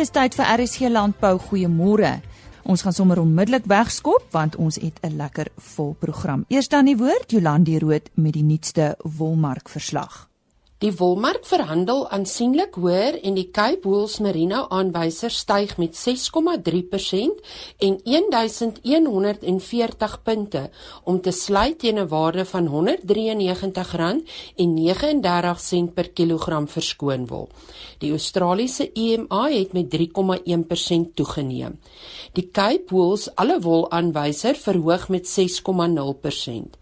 Dis tyd vir RSG Landbou. Goeiemôre. Ons gaan sommer onmiddellik wegskop want ons het 'n lekker vol program. Eers dan die woord Jolandi Rood met die nuutste wolmark verslag. Die wolmark verhandel aansienlik hoër en die Cape Wool's Merino aanwyser styg met 6,3% en 1140 punte om te sluit teen 'n waarde van R193.39 per kilogram verskoon wol. Die Australiese EMA het met 3,1% toegeneem. Die Cape Wool's alle wol aanwyser verhoog met 6,0%.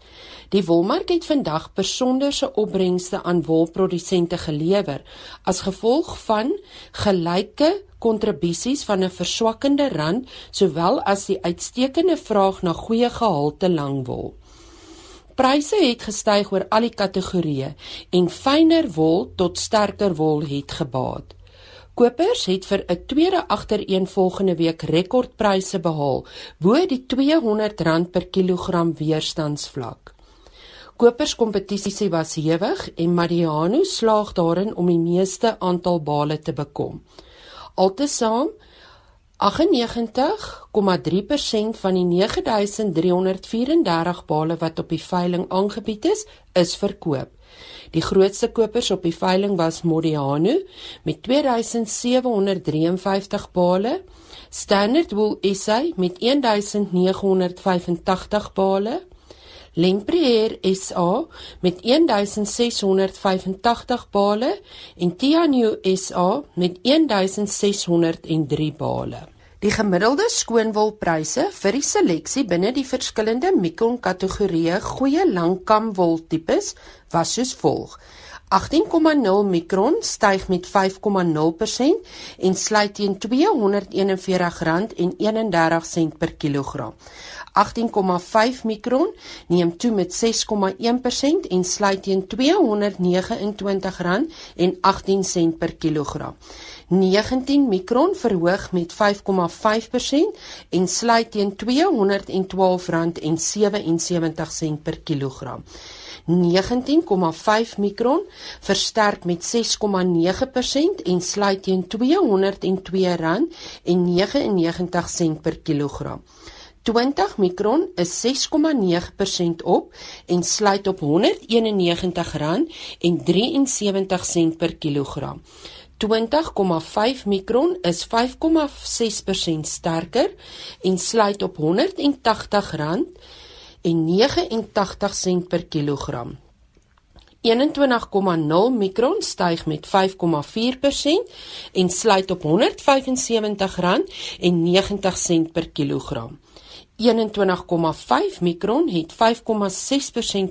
Die wolmark het vandag besonderse opbrengste aan wolprodusente gelewer as gevolg van gelyke kontribusies van 'n verswakkende rand sowel as die uitstekende vraag na goeie gehalte langwol. Pryse het gestyg oor al die kategorieë en fyner wol tot sterker wol het gebaat. Kopers het vir 'n tweede agtereenvolgende week rekordpryse behaal bo die R200 per kilogram weerstandsvlak. Koperskompetisie was hewig en Mariano slaag daarin om die meeste aantal bale te bekom. Altesaam 98,3% van die 9334 bale wat op die veiling aangebied is, is verkoop. Die grootste kopers op die veiling was Modiano met 2753 bale, Standard Wool SA met 1985 bale, Lempriere SA met 1685 bale en Tianyu SA met 1603 bale. Die gemiddelde skoonwolpryse vir die seleksie binne die verskillende mikron kategorieë goeie langkamwol tipes was soos volg: 18,0 mikron styg met 5,0% en sluit teen R241,31 per kilogram. 18,5 mikron neem toe met 6,1% en sluit teen R229,18 per kilogram. 19 mikron verhoog met 5,5% en sluit teen R212,77 per kilogram. 19,5 mikron versterk met 6,9% en sluit teen R202,99 per kilogram. 20 mikron is 6,9% op en sluit op R191,73 per kilogram. 20,5 mikron is 5,6% sterker en sluit op R180,89 per kilogram. 21,0 mikron styg met 5,4% en sluit op R175,90 per kilogram. 21,5 mikron het 5,6%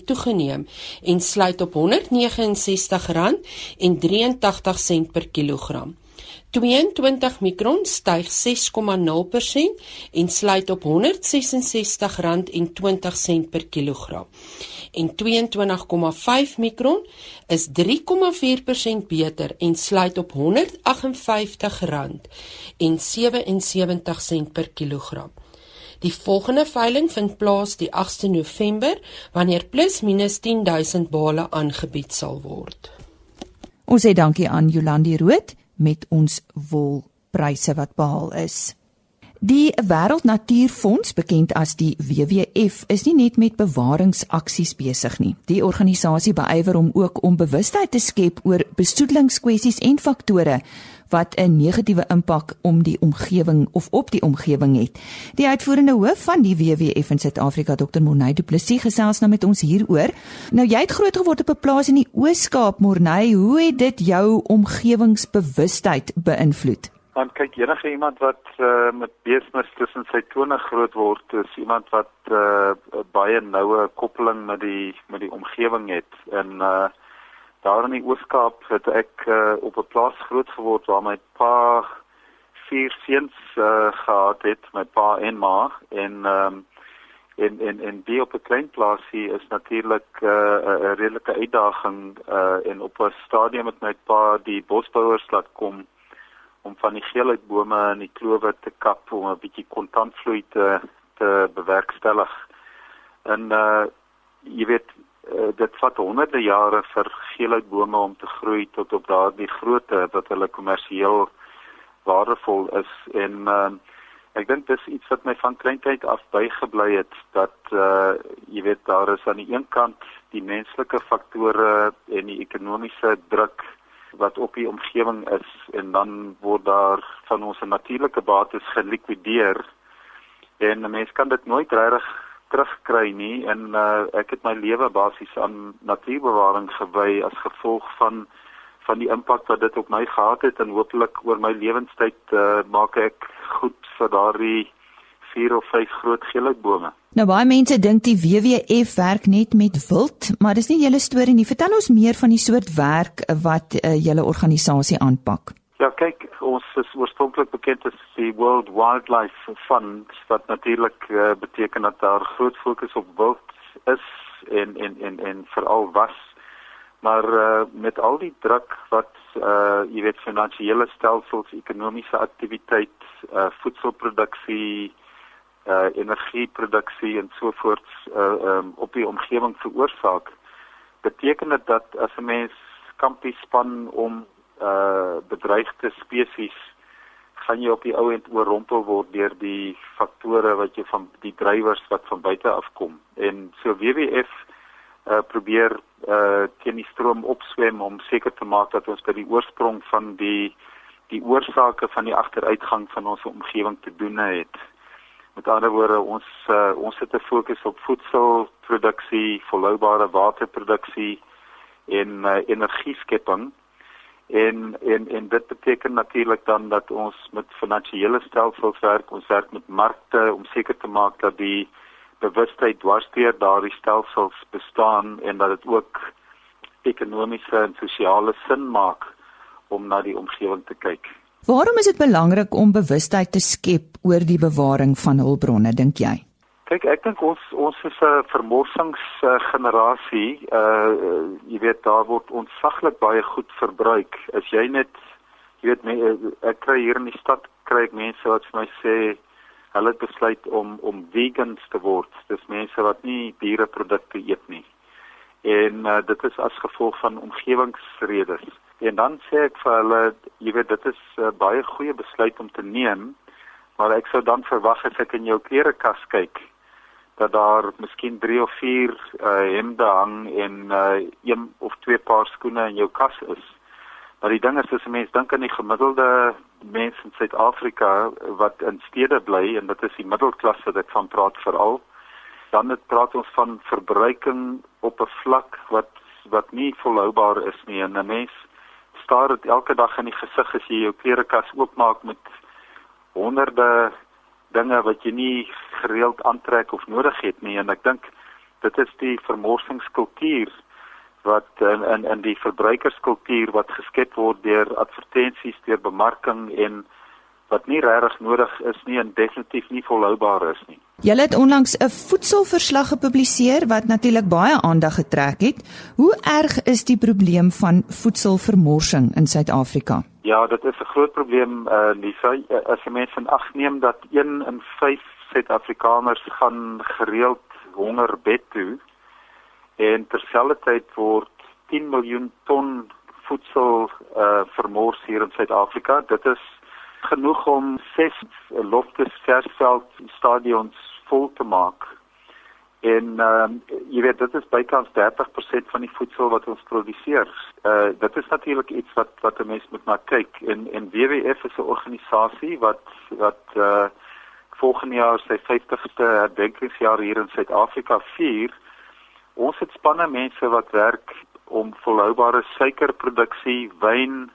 toegeneem en sluit op R169,83 per kilogram. 22 mikron styg 6,0% en sluit op R166,20 per kilogram. En 22,5 mikron is 3,4% beter en sluit op R158,77 per kilogram. Die volgende veiling vind plaas die 8ste November wanneer plus minus 10000 bale aangebied sal word. Ons sê dankie aan Jolandi Rood met ons wolpryse wat behaal is. Die Wêreld Natuurfonds, bekend as die WWF, is nie net met bewaringsaksies besig nie. Die organisasie beywer om ook om bewustheid te skep oor besoedelingskwessies en faktore wat 'n negatiewe impak om die omgewing of op die omgewing het. Die uitvoerende hoof van die WWF in Suid-Afrika, Dr. Morney Du Plessis, gesels nou met ons hieroor. Nou jy het groot geword op 'n plaas in die Oos-Kaap, Morney. Hoe het dit jou omgewingsbewustheid beïnvloed? Want kyk, enige iemand wat uh, met beesmis tussen sy tone groot word, is iemand wat uh, baie noue koppeling met die met die omgewing het. En uh daar in die Ooskaap het ek uh, op 'n plaas groot geword waar my pa vier seuns uh, gehad het, my pa en ma en ehm um, en en en die op 'n klein plaasie is natuurlik eh, 'n uh, redelike uitdaging uh, en op 'n stadium met my pa die bosbouers laat kom om van die geelheidbome in die klowe te kap om 'n bietjie kontantvloei te te bewerkstellig. En uh jy weet uh, dit vat honderde jare vir geelheidbome om te groei tot op daardie grootte wat hulle kommersieel waardevol is. En uh, ek dink dis iets wat my van kleintyd af bygebly het dat uh jy weet daar is aan die een kant die menslike faktore en die ekonomiese druk wat op die omgewing is en dan word daar van ons natuurlike bates gelikwideer. En 'n mens kan dit nooit regtig terugkry nie en uh, ek het my lewe basies aan natuurbewaring gewy as gevolg van van die impak wat dit op my gehad het en hopelik oor my lewenstyd uh, maak ek goed vir daardie vier of vyf groot geelhoutbome. Nou baie mense dink die WWF werk net met wild, maar dis nie julle storie nie. Vertel ons meer van die soort werk wat uh, julle organisasie aanpak. Ja, kyk, ons is oorspronklik bekend as die World Wildlife Fund wat natuurlik uh, beteken dat daar groot fokus op wild is en en en en veral was. Maar uh, met al die druk wat uh jy weet finansiële stelsels, ekonomiese aktiwiteit, uh voedselproduksie, uh energieproduksie en so voort uh um, op die omgewing veroorsaak beteken dit dat as 'n mens kampie span om uh bedreigde spesies gaan jy op die ou end oorrompel word deur die faktore wat jy van die drywers wat van buite af kom en so WWF uh probeer uh teen die stroom opswem om seker te maak dat ons by die oorsprong van die die oorsake van die agteruitgang van ons omgewing te doen het. Met ander woorde, ons uh, ons het 'n fokus op voedselproduksie, volhoubare waterproduksie en uh, energieskepping. En en en dit beteken natuurlik dan dat ons met finansiële stelsels werk, ons werk met markte om seker te maak dat die bewustheid dwarsteer daardie stelsels bestaan en dat dit ook ekonomiese en sosiale sin maak om na die omgewing te kyk. Waarom is dit belangrik om bewustheid te skep oor die bewaring van hulpbronne dink jy? Kyk, ek dink ons ons is 'n vermorsings uh jy weet daar word ontsaglik baie goed verbruik. As jy net jy weet my, ek kry hier in die stad kry ek mense wat vir my sê hulle het besluit om om vegans te word. Dis mense wat nie diereprodukte eet nie. En uh, dit is as gevolg van omgewingsredes. En dan sê ek vir hulle, jy weet dit is 'n uh, baie goeie besluit om te neem, maar ek sou dan verwag as ek in jou klerekas kyk dat daar miskien 3 of 4 uh, hemde hang en uh, een of twee paar skoene in jou kas is. Maar die ding is as 'n mens dink aan die gemiddelde mens in Suid-Afrika wat in stede bly en dit is die middelklas wat ek van praat veral, dan het praat ons van verbruiking op 'n vlak wat wat nie volhoubaar is nie en 'n mens staar dit elke dag in die gesig as jy jou klerekas oopmaak met honderde dinge wat jy nie gereeld aantrek of nodig het nie en ek dink dit is die vermorsingskultuur wat in in in die verbruikerskultuur wat geskep word deur advertensies, deur bemarking en wat nie regtig nodig is nie en definitief nie volhoubaar is nie. Julle het onlangs 'n voedselverslag gepubliseer wat natuurlik baie aandag getrek het. Hoe erg is die probleem van voedselvermorsing in Suid-Afrika? Ja, dit is 'n groot probleem, uh Lisa. As jy mens van ag neem dat 1 in 5 Suid-Afrikaners gaan gereeld honger bed toe en terselfdertyd word 10 miljoen ton voedsel uh vermors hier in Suid-Afrika. Dit is genoeg om ses loftes versveld stadions vol te maak. En ehm uh, jy weet dit is bykans 30% van die voedsel wat ons produseer. Uh dit is natuurlik iets wat wat 'n mens moet na kyk en en WWF is 'n organisasie wat wat uh volgende jaar sy 50ste herdenkingsjaar hier in Suid-Afrika vier. Ons het spanne mense wat werk om volhoubare suikerproduksie, wyn,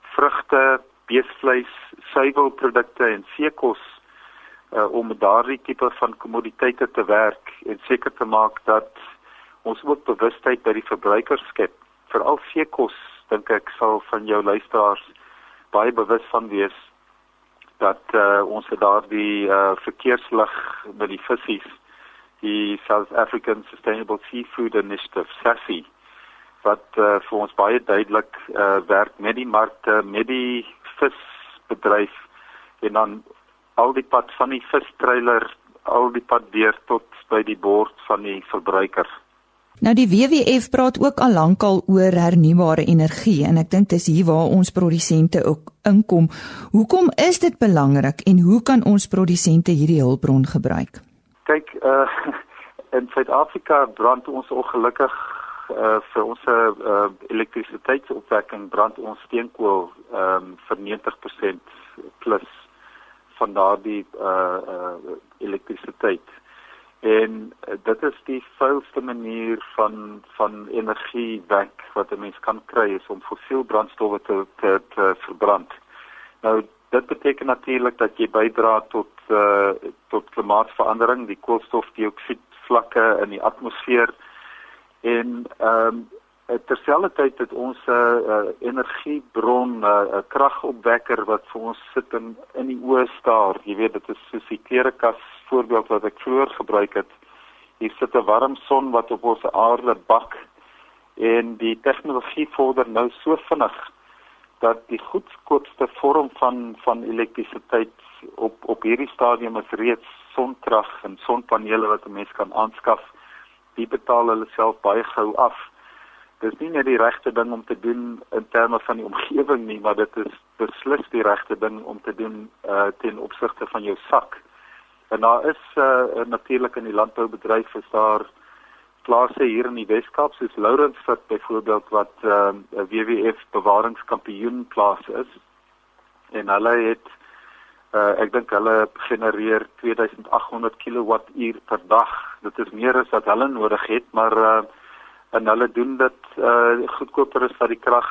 vrugte, beesvleis, suiwelprodukte en veekos uh, om daardie tipe van kommoditeite te werk en seker te maak dat ons ook bewustheid by die verbruikers skep. Veral veekos dink ek sal van jou luisteraars baie bewus van wees dat uh, ons daardie uh, verkeerslig met die visse die South African Sustainable Seafood Initiative SASI wat uh, vir ons baie duidelik uh, werk met die markte, met die visbedryf en dan al die pad van die vistreiler al die pad deur tot by die bord van die verbruiker. Nou die WWF praat ook al lankal oor hernubare energie en ek dink dis hier waar ons produsente ook inkom. Hoekom is dit belangrik en hoe kan ons produsente hierdie hulpbron gebruik? Kyk, uh in Suid-Afrika brand ons ongelukkig uh vir ons uh elektrisiteitsopwekking brand ons steenkool um vir 90% plus van daardie uh uh elektrisiteit. En uh, dit is die vuilste manier van van energie wek wat 'n mens kan kry is om fossiel brandstowwe te, te te verbrand. Nou dit beteken natuurlik dat jy bydra tot uh tot klimaatsverandering, die koolstofdioksied vlakke in die atmosfeer en ehm um, terselfdertyd het ons 'n uh, uh, energiebron, 'n uh, uh, kragopwekker wat vir ons sit in in die oë staar. Jy weet dit is soos die klerekas voorbeeld wat ek vroeër gebruik het. Hier sit 'n warm son wat op ons aarde bak en die tegnologie vorder nou so vinnig dat die goedkoopste vorm van van elektrisiteit op op hierdie stadium is reeds sonkrag en sonpanele wat 'n mens kan aanskaf. Die betaal hulle self baie gou af. Dit is nie net die regte ding om te doen in terme van die omgewing nie, maar dit is beslis die regte ding om te doen uh, ten opsigte van jou sak. En daar is uh, natuurlik in die landboubedryf is daar plase hier in die Weskaap soos Lourensfort byvoorbeeld wat 'n uh, WWF bewaringskampioen plaas is. En hulle het uh, ek dink hulle genereer 2800 kWh per dag. Dit is meer as wat hulle nodig het, maar uh, en hulle doen dit uh, goedkoper as wat die krag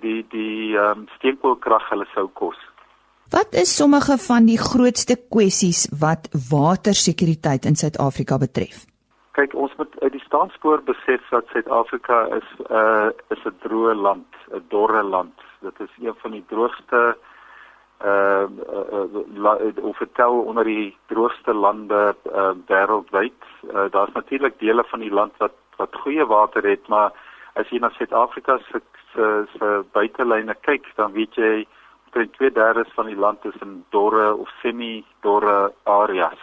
die die um, steenkoolkrag hulle sou kos. Wat is sommige van die grootste kwessies wat watersekuriteit in Suid-Afrika betref? Kyk, ons moet uit die staanspoor besef dat Suid-Afrika is 'n uh, is 'n droë land, 'n dorre land. Dit is een van die droogste uh, uh, uh of vertel onder die droogste lande uh, wêreldwyd. Uh, Daar's natuurlik dele van die land wat wat goeie water het, maar as jy na Suid-Afrika se se buitelyne kyk, dan weet jy omtrent 2/3 van die land is in dorre of semi-dorre areas.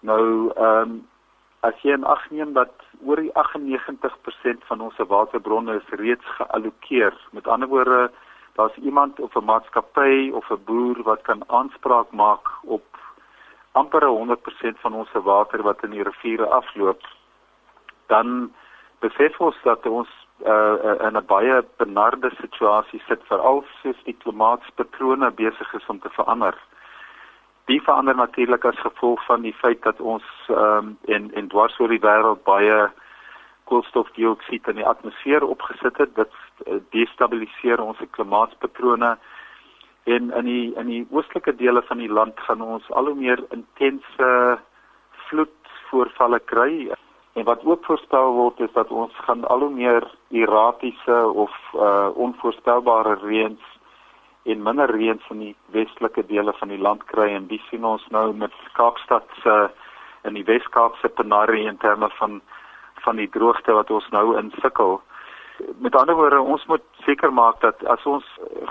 Nou ehm um, as jy in ag neem dat oor die 98% van ons waterbronne is reeds geallokeer. Met ander woorde, daar's iemand of 'n maatskappy of 'n boer wat kan aanspraak maak op amper 100% van ons water wat in die riviere afloop. Dan besef ons dat ons uh, in 'n baie benarde situasie sit veral soos die klimaatspatrone besig is om te verander. Die verander natuurlik as gevolg van die feit dat ons ehm um, en en dwars oor die wêreld baie koolstofdioksied in die atmosfeer opgesit het. Dit uh, destabiliseer ons klimaatspatrone en in die in die oostelike dele van die land gaan ons al hoe meer intense vloedvoorvalle kry En wat ook voorspel word is dat ons gaan al hoe meer erratiese of uh onvoorspelbare reëns en minder reëns in die westelike dele van die land kry en dis sien ons nou met Kaapstad se uh, in die Weskaap se penarie in terme van van die droogte wat ons nou insukkel. Met ander woorde, ons moet seker maak dat as ons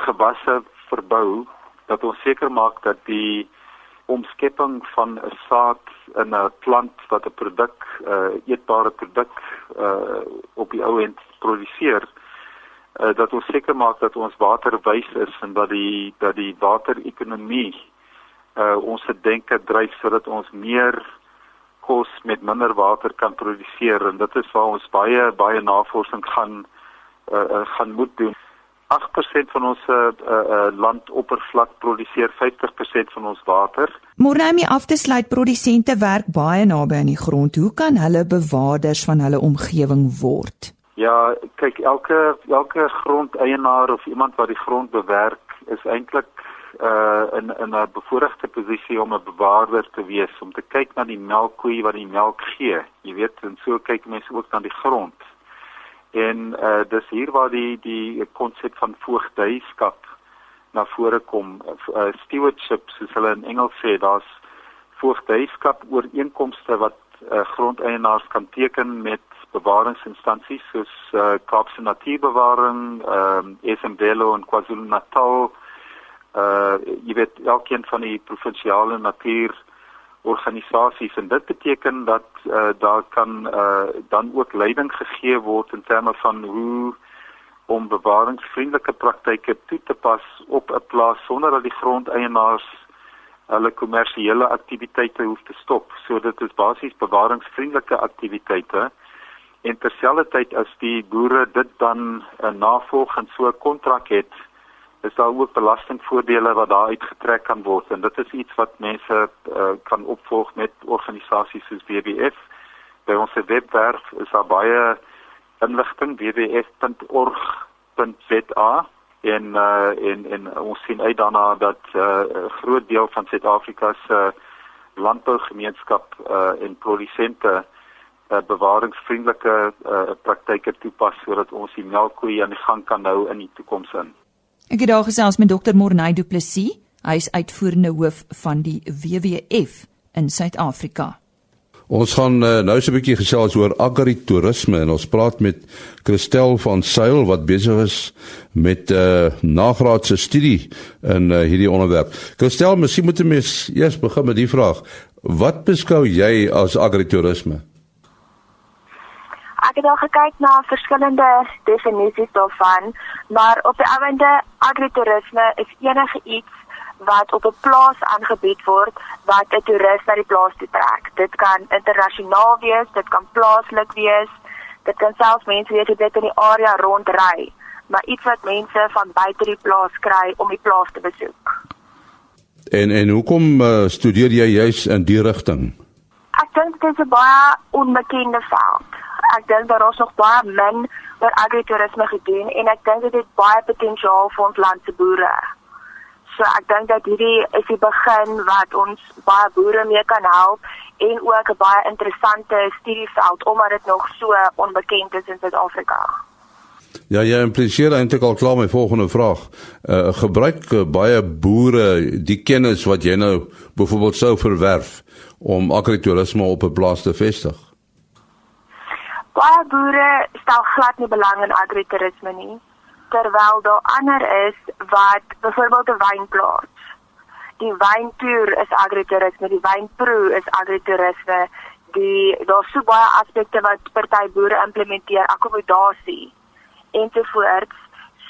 gewasse verbou, dat ons seker maak dat die omskepping van 'n saad in 'n plant wat 'n produk, 'n eetbare produk uh op die ou end produseer, uh, dat ons seker maak dat ons waterwys is en dat die dat die waterekonomie uh ons se denke dryf sodat ons meer kos met minder water kan produseer en dit is waar ons baie baie navorsing gaan uh gaan moet doen. 8% van ons uh, uh, landoppervlak produseer 50% van ons water. Mornami af te sluit produsente werk baie naby aan die grond. Hoe kan hulle bewaarders van hulle omgewing word? Ja, kyk elke elke grondeienaar of iemand wat die grond bewerk is eintlik uh in in 'n bevoordeelde posisie om 'n bewaarder te wees om te kyk na die melkkoe wat die melk gee. Jy weet, en so kyk mense ook na die grond En uh dis hier waar die die konsep van voogdyskap na vore kom. Uh, stewardship soos hulle in Engels sê, daar's voogdyskap ooreenkomste wat uh, grondeienaars kan teken met bewaringsinstansies soos uh, Kaapse Natuurbewaring, ehm uh, Esendelo en KwaZulu-Natal. Uh jy weet elkeen van die provinsiale natuur organisasies en dit beteken dat uh, daar kan uh, dan ook leiding gegee word in terme van hoe om bewaringsvriendelike praktyke toe te pas op 'n plaas sonder dat die grondeienaars hulle kommersiële aktiwiteite hoef te stop. So dit is basies bewaringsvriendelike aktiwiteite en terselfdertyd as die boere dit dan uh, navolg en so 'n kontrak het is daar ook belastingvoordele wat daar uitgetrek kan word en dit is iets wat mense uh, kan opvolg met organisasies soos WWF. By ons webwerf is daar baie inligting wwf.org.za en uh, en en ons sien uit daarna dat uh, 'n uh, groot deel van Suid-Afrika se uh, landbougemeenskap uh, en produsente uh, bewaringsvriendelike uh, praktyke toepas sodat ons die melkkoeie aan die gang kan hou in die toekoms in. Ek het daar gesels met dokter Morney Du Plessis. Hy is uitvoerende hoof van die WWF in Suid-Afrika. Ons gaan uh, nou so 'n bietjie gesels oor agritourisme en ons praat met Christel van Sail wat besig is met 'n uh, eh, nagraadse studie in uh, hierdie onderwerp. Christel, miskien moet ons eers begin met die vraag: Wat beskou jy as agritourisme? Ek het al gekyk na verskillende definisies daarvan, maar op die einde agritourisme is enige iets wat op 'n plaas aangebied word wat 'n toerist na die plaas toe trek. Dit kan internasionaal wees, dit kan plaaslik wees, dit kan selfs mense wees wat in die area rondry, maar iets wat mense van buite die plaas kry om die plaas te besoek. En en hoekom uh, studeer jy juis in die rigting? Ek dink dit is 'n baie onbekende veld ek dink daar is nog baie min oor agritourisme gedoen en ek dink dit het baie potensiaal vir ons land se boere. So ek dink dat hierdie is die begin wat ons baie boere mee kan help en ook 'n baie interessante studieveld omdat dit nog so onbekend is in Suid-Afrika. Ja, jy impliseer eintlik al klaar my volgende vraag. Uh gebruik uh, baie boere die kennis wat jy nou byvoorbeeld sou verwerf om agritourisme op 'n plaas te vestig? Baie boere stel glad nie belang in agritourisme nie terwyl daar ander is wat byvoorbeeld 'n wyn plaas. Die wyntoer is agritourisme, die wynproe is agritourisme. Die daar's so baie aspekte wat party boere implementeer, akkommodasie ensovoorts.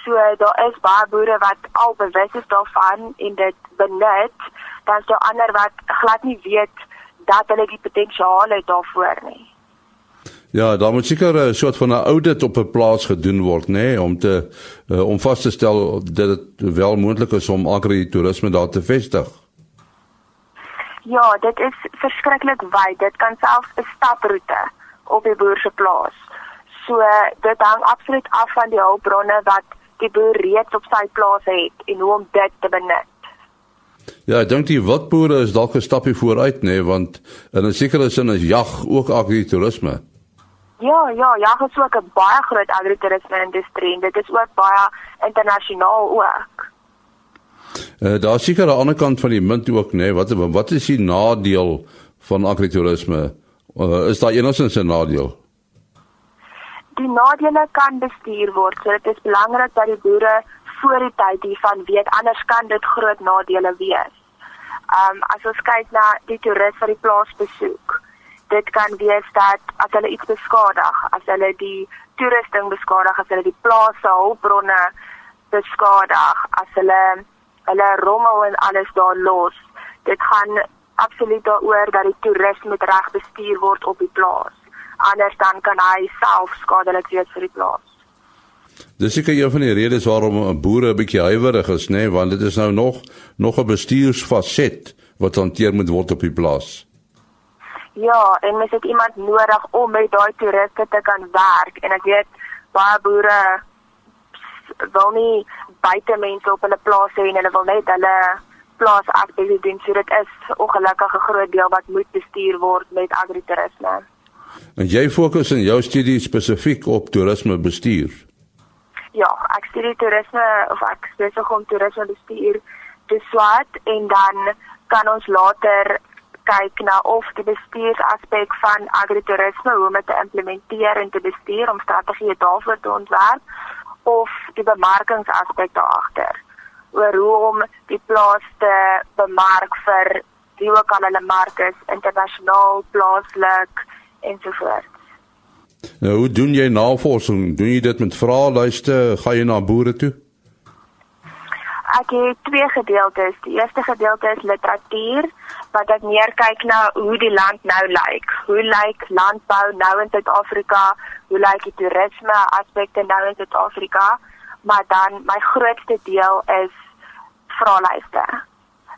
So daar is baie boere wat al bewus is daarvan en dit benut, dan is daar ander wat glad nie weet dat hulle die potensiaal het daarvoor nie. Ja, daar moet seker 'n soort van 'n audit op 'n plaas gedoen word, nê, nee, om te uh, om vas te stel dat dit wel moontlik is om agritourisme daar te vestig. Ja, dit is verskriklik wyd. Dit kan selfs 'n stadroete op die boer se plaas. So dit hang absoluut af van die hulpbronne wat die boer reeds op sy plaas het en hoe om dit te benut. Ja, ek dink die wildboere is dalk 'n stapie vooruit, nê, nee, want in 'n sekere sin is jag ook agritourisme. Ja, ja, ja, dit is ook 'n baie groot agritourisme industrie en dit is ook baie internasionaal ook. Uh, daar is seker aan die ander kant van die munt ook? Nee, wat wat is die nadeel van agritourisme? Uh, is daar enigsins 'n nadeel? Die nadele kan bestuur word. So dit is belangrik dat die boere voor die tyd hiervan weet, anders kan dit groot nadele wees. Ehm um, as ons kyk na die toerist wat die plaas besoek, dit kan wees dat as hulle iets beskadig, as hulle die toerusting beskadig, as hulle die plaas se hulpbronne beskadig, as hulle hulle rommel en alles daar los, dit gaan absoluut daaroor dat die toerist met reg bestuur word op die plaas. Anders dan kan hy self skadelik wees vir die plaas. Dis seker een van die redes waarom boere 'n bietjie huiwerig is, nê, nee, want dit is nou nog nog 'n bestuursfaset wat hanteer moet word op die plaas. Ja, en mens het iemand nodig om met daai toeriste te kan werk en ek weet baie boere wil nie buite mense op hulle plaas hê en hulle wil net hulle plaas aktief doen. So dit is ongelukkig 'n groot deel wat moet bestuur word met agritourisme. En jy fokus in jou studie spesifiek op toerisme bestuur. Ja, ek studie toerisme of ek besig om toerisme bestuur te swat en dan kan ons later kyk na of die bestuursaspek van agritourisme hoe om dit te implementeer en te bestuur om strategieë daarvoor te ontwerp of die bemarkingsaspek daar agter oor hoe om die plaas te bemark vir wie ook al hulle mark is, internasionaal, plaaslik ensovoorts. Nou, hoe doen jy navorsing? Doen jy dit met vraelyste? Gaan jy na boere toe? Ek het twee gedeeltes. Die eerste gedeelte is literatuur wat ek meer kyk na hoe die land nou lyk. Hoe lyk landbou nou in Suid-Afrika? Hoe lyk die toerisme aspekte nou in Suid-Afrika? Maar dan my grootste deel is vraelyste.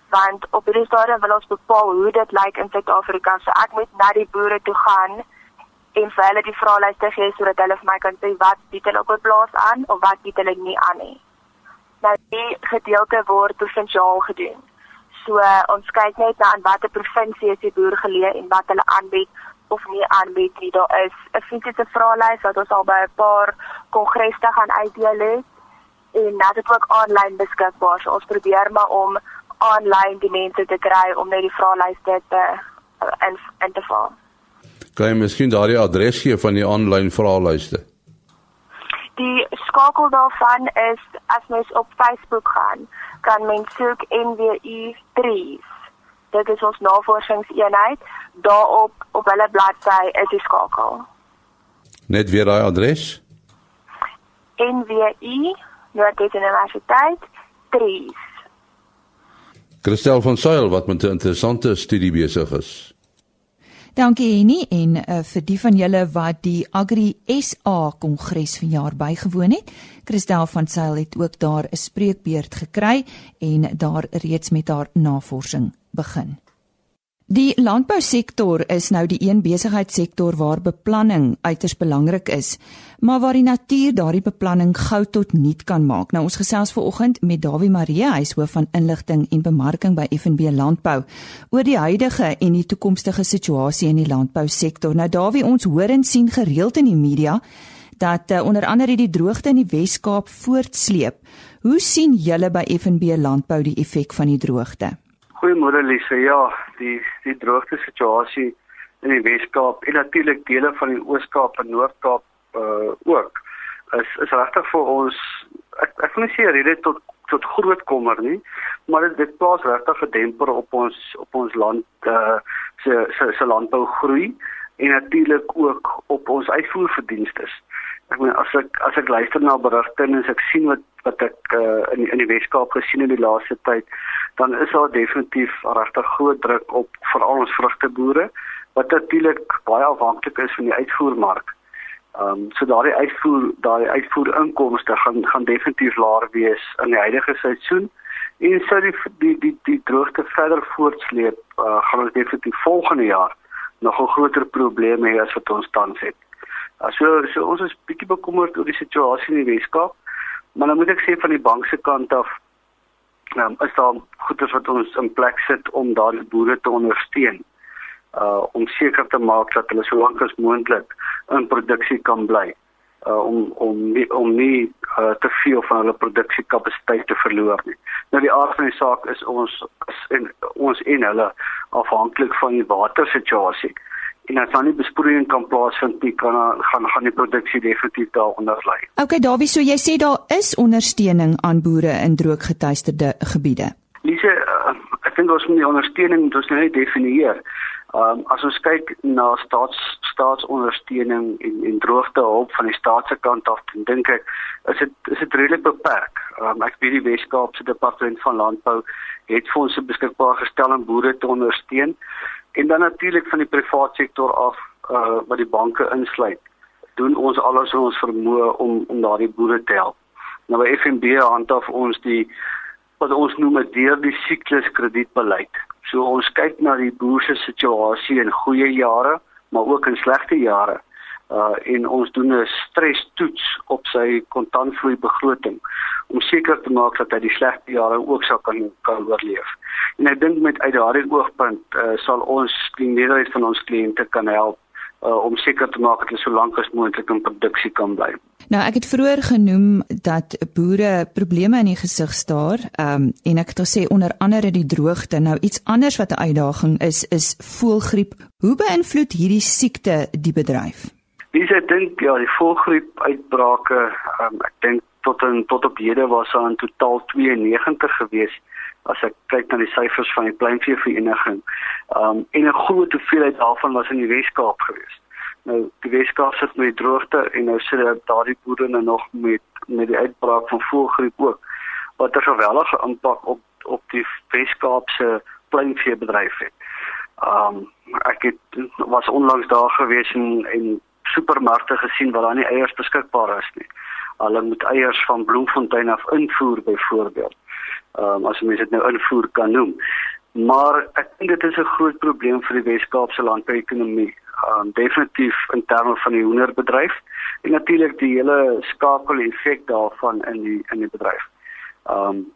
Want op hierdie stadium wil ons bepaal hoe dit lyk in Suid-Afrika. So ek moet na die boere toe gaan en vir hulle die vraelyste gee sodat hulle vir my kan sê wat bied hulle op 'n plaas aan of wat bied hulle nie aan nie nou die gedeelte word provinsiaal gedoen. So uh, ons kyk net na aan watter provinsie is die boer geleë en wat hulle aanbied of nie aanbied nie. Daar is 'n fisiese vraelys wat ons al by 'n paar kongresse gaan uitdeel het en dit is ook aanlyn beskikbaar. So ons probeer maar om aanlyn die mense te kry om net die vraelyste te uh, in in te vul. Kan jy miskien daardie adres gee van die aanlyn vraelyste? Die skakel daarvan is as mens op Facebook gaan, kan mens soek NWU 3. Dit is ons navorsingseenheid. Daarop op hulle bladsy is die skakel. Net weer daai adres? NWU Noordwes Universiteit 3. Christel van Sail wat met 'n interessante studie besig is. Dankie Henny en uh, vir die van julle wat die Agri SA Kongres vanjaar bygewoon het. Christel van Sail het ook daar 'n spreekbeurt gekry en daar reeds met haar navorsing begin. Die landbousektor is nou die een besigheidssektor waar beplanning uiters belangrik is, maar waar die natuur daardie beplanning gou tot niet kan maak. Nou ons gesels ver oggend met Dawie Marie, hy is hoof van inligting en bemarking by FNB Landbou oor die huidige en die toekomstige situasie in die landbousektor. Nou Dawie, ons hoor en sien gereeld in die media dat uh, onder andere die droogte in die Wes-Kaap voortsleep. Hoe sien julle by FNB Landbou die effek van die droogte? Goeiemôre Lise. Ja, die die droogte situasie in die Wes-Kaap en natuurlik dele van die Oos-Kaap en Noord-Kaap uh ook is is regtig vir ons ek ek wil nie sê rede tot tot groot kommer nie, maar dit dit plaas regtig 'n demper op ons op ons land uh se se se landbou groei en natuurlik ook op ons uitvoerverdienste. Ek meen as ek as ek luister na berigte en ek sien wat wat ek uh, in in die Weskaap gesien in die laaste tyd, dan is daar definitief regtig groot druk op veral ons vrugteboere wat natuurlik baie afhanklik is van die uitvoermark. Ehm um, so daardie uitvoer daardie uitvoerinkomste gaan gaan definitief laer wees in die huidige seisoen. En sou die die die die droogte verder voortsleep, uh, gaan ons definitief volgende jaar nog 'n groter probleem hê as wat ons tans het. Uh, so ons is bietjie bekommerd oor die situasie in die Weskaap. Maar dan moet ek sê van die bank se kant af um, is daar goeders wat ons in plek sit om daardie boere te ondersteun. Uh om seker te maak dat hulle so lank as moontlik in produksie kan bly. Uh om om nie, om nie uh, te veel van hulle produksiekapasiteit te verloor nie. Nou die aard van die saak is ons is en ons en hulle afhanklik van die watersituasie. En as dan nie besproeiing kan plaasvind nie kan gaan gaan die produksie definitief daaronder lê. Okay Dawie, so jy sê daar is ondersteuning aan boere in drooggetuisterde gebiede. Lise, uh, ek dink ons moet die ondersteuning moet ons nou net definieer. Um, as ons kyk na staats staatsondersteuning en en droogte hulp van die staat se kant af, dan dink ek is dit is dit redelik beperk. Um, ek weet die Wes-Kaapse departement van landbou het fondse beskikbaar gestel om boere te ondersteun en dan natuurlik van die private sektor af uh wat die banke insluit doen ons alles wat ons vermoë om om daardie boere te help. Nou by FNB handhaaf ons die wat ons noem 'n deur die siklus kredietbeleid. So ons kyk na die boer se situasie in goeie jare, maar ook in slegte jare. Uh en ons doen 'n stres toets op sy kontantvloei begroting om seker te maak dat hy die slegte jare ook sal kan kan oorleef. En ek dink met uit daardie oogpunt uh, sal ons die meerderheid van ons kliënte kan help uh, om seker te maak dat hulle so lank as moontlik in produksie kan bly. Nou ek het vroeër genoem dat boere probleme in die gesig staar, um, en ek het gesê onder andere die droogte. Nou iets anders wat 'n uitdaging is, is voëlgriep. Hoe beïnvloed hierdie siekte die bedryf? Dis ek dink ja, die voëlgriep uitbrake, um, ek dink tot in tot op hede was daar in totaal 92 gewees as ek kyk na die syfers van die Pleinvee Vereniging. Um en 'n groot hoeveelheid daarvan was in die Wes-Kaap gewees. Nou die Wes-Kaap sit met die droogte en nou sit daardie boere nou nog met met die uitbraak van voëlgriep ook wat 'n geweldige impak op op die Wes-Kaap se pleinveebedryf het. Um ek het was onlangs daar gewees en en supermarkte gesien waar daar nie eiers beskikbaar is nie. Hulle moet eiers van Bloemfontein af invoer byvoorbeeld. Um, as mense dit nou invoer kan noem. Maar ek dink dit is 'n groot probleem vir die Wes-Kaapse landbouekonomie. Um, definitief in terme van die hoenderbedryf en natuurlik die hele skakel effek daarvan in die in die bedryf. Um,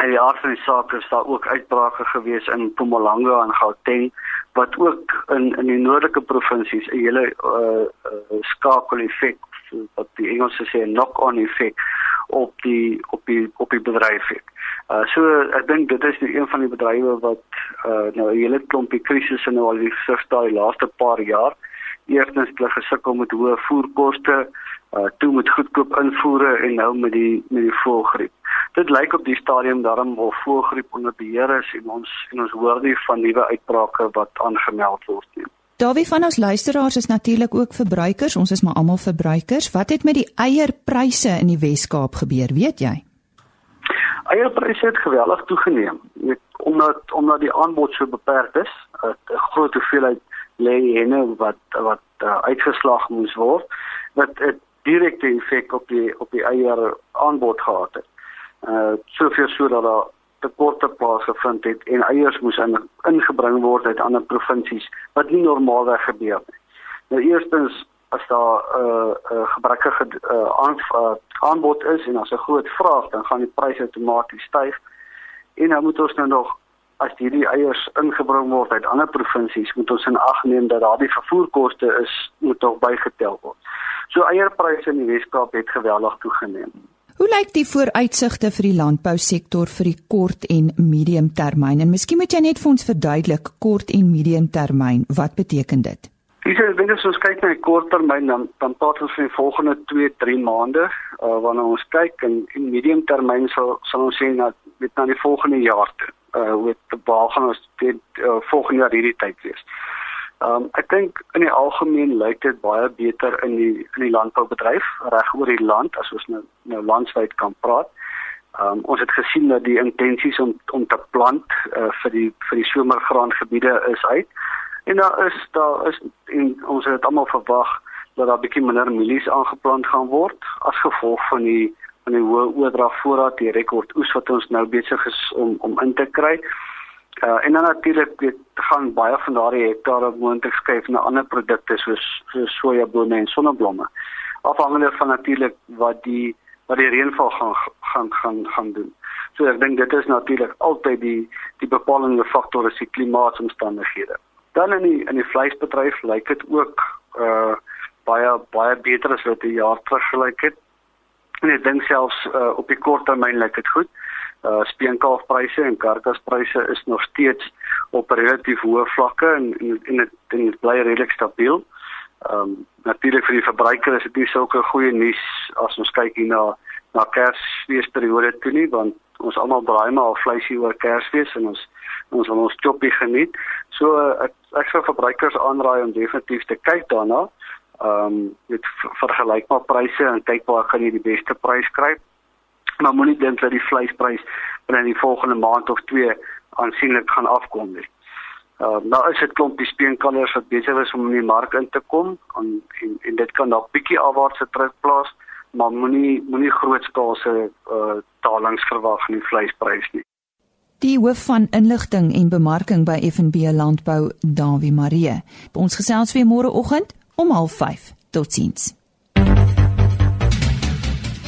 en die aard van die saak is daar ook uitbrake gewees in Mpumalanga en Gauteng wat ook in in die noordelike provinsies 'n hele uh, uh, skakel effek wat die Engelse sê knock-on effek op die op die op die bedryf het. Uh so ek dink dit is nou een van die bedrywe wat uh nou 'n hele klompie krisisse nou al gesig die laaste paar jaar. Eerstens het hulle gesukkel met hoë voerkoste, uh toe met goedkoop invoere en nou met die met die voëlgriep dit lyk op die stadium daarom of voëlgriep onder beheer is en ons en ons hoor nie van nuwe uitbrake wat aangemeld word nie. Dawie van ons luisteraars is natuurlik ook verbruikers. Ons is maar almal verbruikers. Wat het met die eierpryse in die Wes-Kaap gebeur, weet jy? Eierpryse het geweldig toegeneem. Net omdat omdat die aanbod so beperk is, 'n groot hoeveelheid lê henne wat wat uh, uitgeslag moes word, wat 'n direkte effek op die op die eier aanbod gehad het uh soveel sodat daar tekorte plaasgevind het en eiers moes in, ingebring word uit ander provinsies wat nie normaalweg gebeur nie. Nou eerstens as daar 'n uh, uh, gebrekkige uh, aan, uh, aanbod is en as 'n groot vraag dan gaan die pryse outomaties styg. En dan moet ons nou nog as hierdie eiers ingebring word uit ander provinsies moet ons in ag neem dat daardie vervoerkoste is moet tog bygetel word. So eierpryse in die Weskaap het geweldig toegeneem. Hoe lyk die vooruitsigte vir die landbousektor vir die kort en medium termyn? En miskien moet jy net vir ons verduidelik kort en medium termyn, wat beteken dit? Dis ek dink as ons kyk na die kort termyn dan dan praat ons van die volgende 2, 3 maande, uh, wanneer ons kyk en in medium termyn sal sal ons sien dat met na die volgende jaar toe, uh die bal gaan ons dit uh, volgende jaar hierdie tyd wees. Ehm um, ek dink in die algemeen lyk dit baie beter in die in die landboubedryf reg oor die land as ons nou nou landwyd kan praat. Ehm um, ons het gesien dat die intensies om om te plant uh, vir die vir die somergraangebiede is uit. En daar is daar is en ons het almal verwag dat daar bietjie minder mielies aangeplant gaan word as gevolg van die van die hoë oordrag voorraad die rekord oes wat ons nou besig is om om in te kry. Uh, en dan natuurlik weet gaan baie van daardie hektare moontlik skuif na ander produkte soos soos sojabone en sonneblomme. Afhangende van natuurlik wat die wat die reënval gaan gaan gaan gaan doen. So ek dink dit is natuurlik altyd die die bepalende faktor is die klimaatsomstandighede. Dan in die in die vleisbedryf lyk dit ook uh baie baie beter as wat die jaar terug gelyk het. En ek dink selfs uh, op die kort termyn lyk dit goed uh speenkalfpryse en karkaspryse is nog steeds op relatief hoë vlakke en en en dit dit bly redelik stabiel. Ehm um, natuurlik vir die verbruiker is dit nie sulke goeie nuus as ons kyk hier na na Kersfeesperiode toe nie want ons almal braai maar al vleisie oor Kersfees en ons ons wil ons choppie geniet. So ek ek sou verbruikers aanraai om definitief te kyk daarna. Ehm um, met vergelykbare pryse en kyk waar gaan jy die beste prys kry maar moenie dink dat die vleisprys binne die volgende maand of twee aansienlik gaan afkom nie. Uh, nou is dit klompie speenkalvers wat besig is om in die mark in te kom en en, en dit kan dalk bietjie afwaartse terugplaas, maar moenie moenie grootskaalse uh, dalings verwag in die vleisprys nie. Die hoof van inligting en bemarking by FNB Landbou, Dawie Marie. Ons gesels weer môreoggend om 05:30. Totsiens.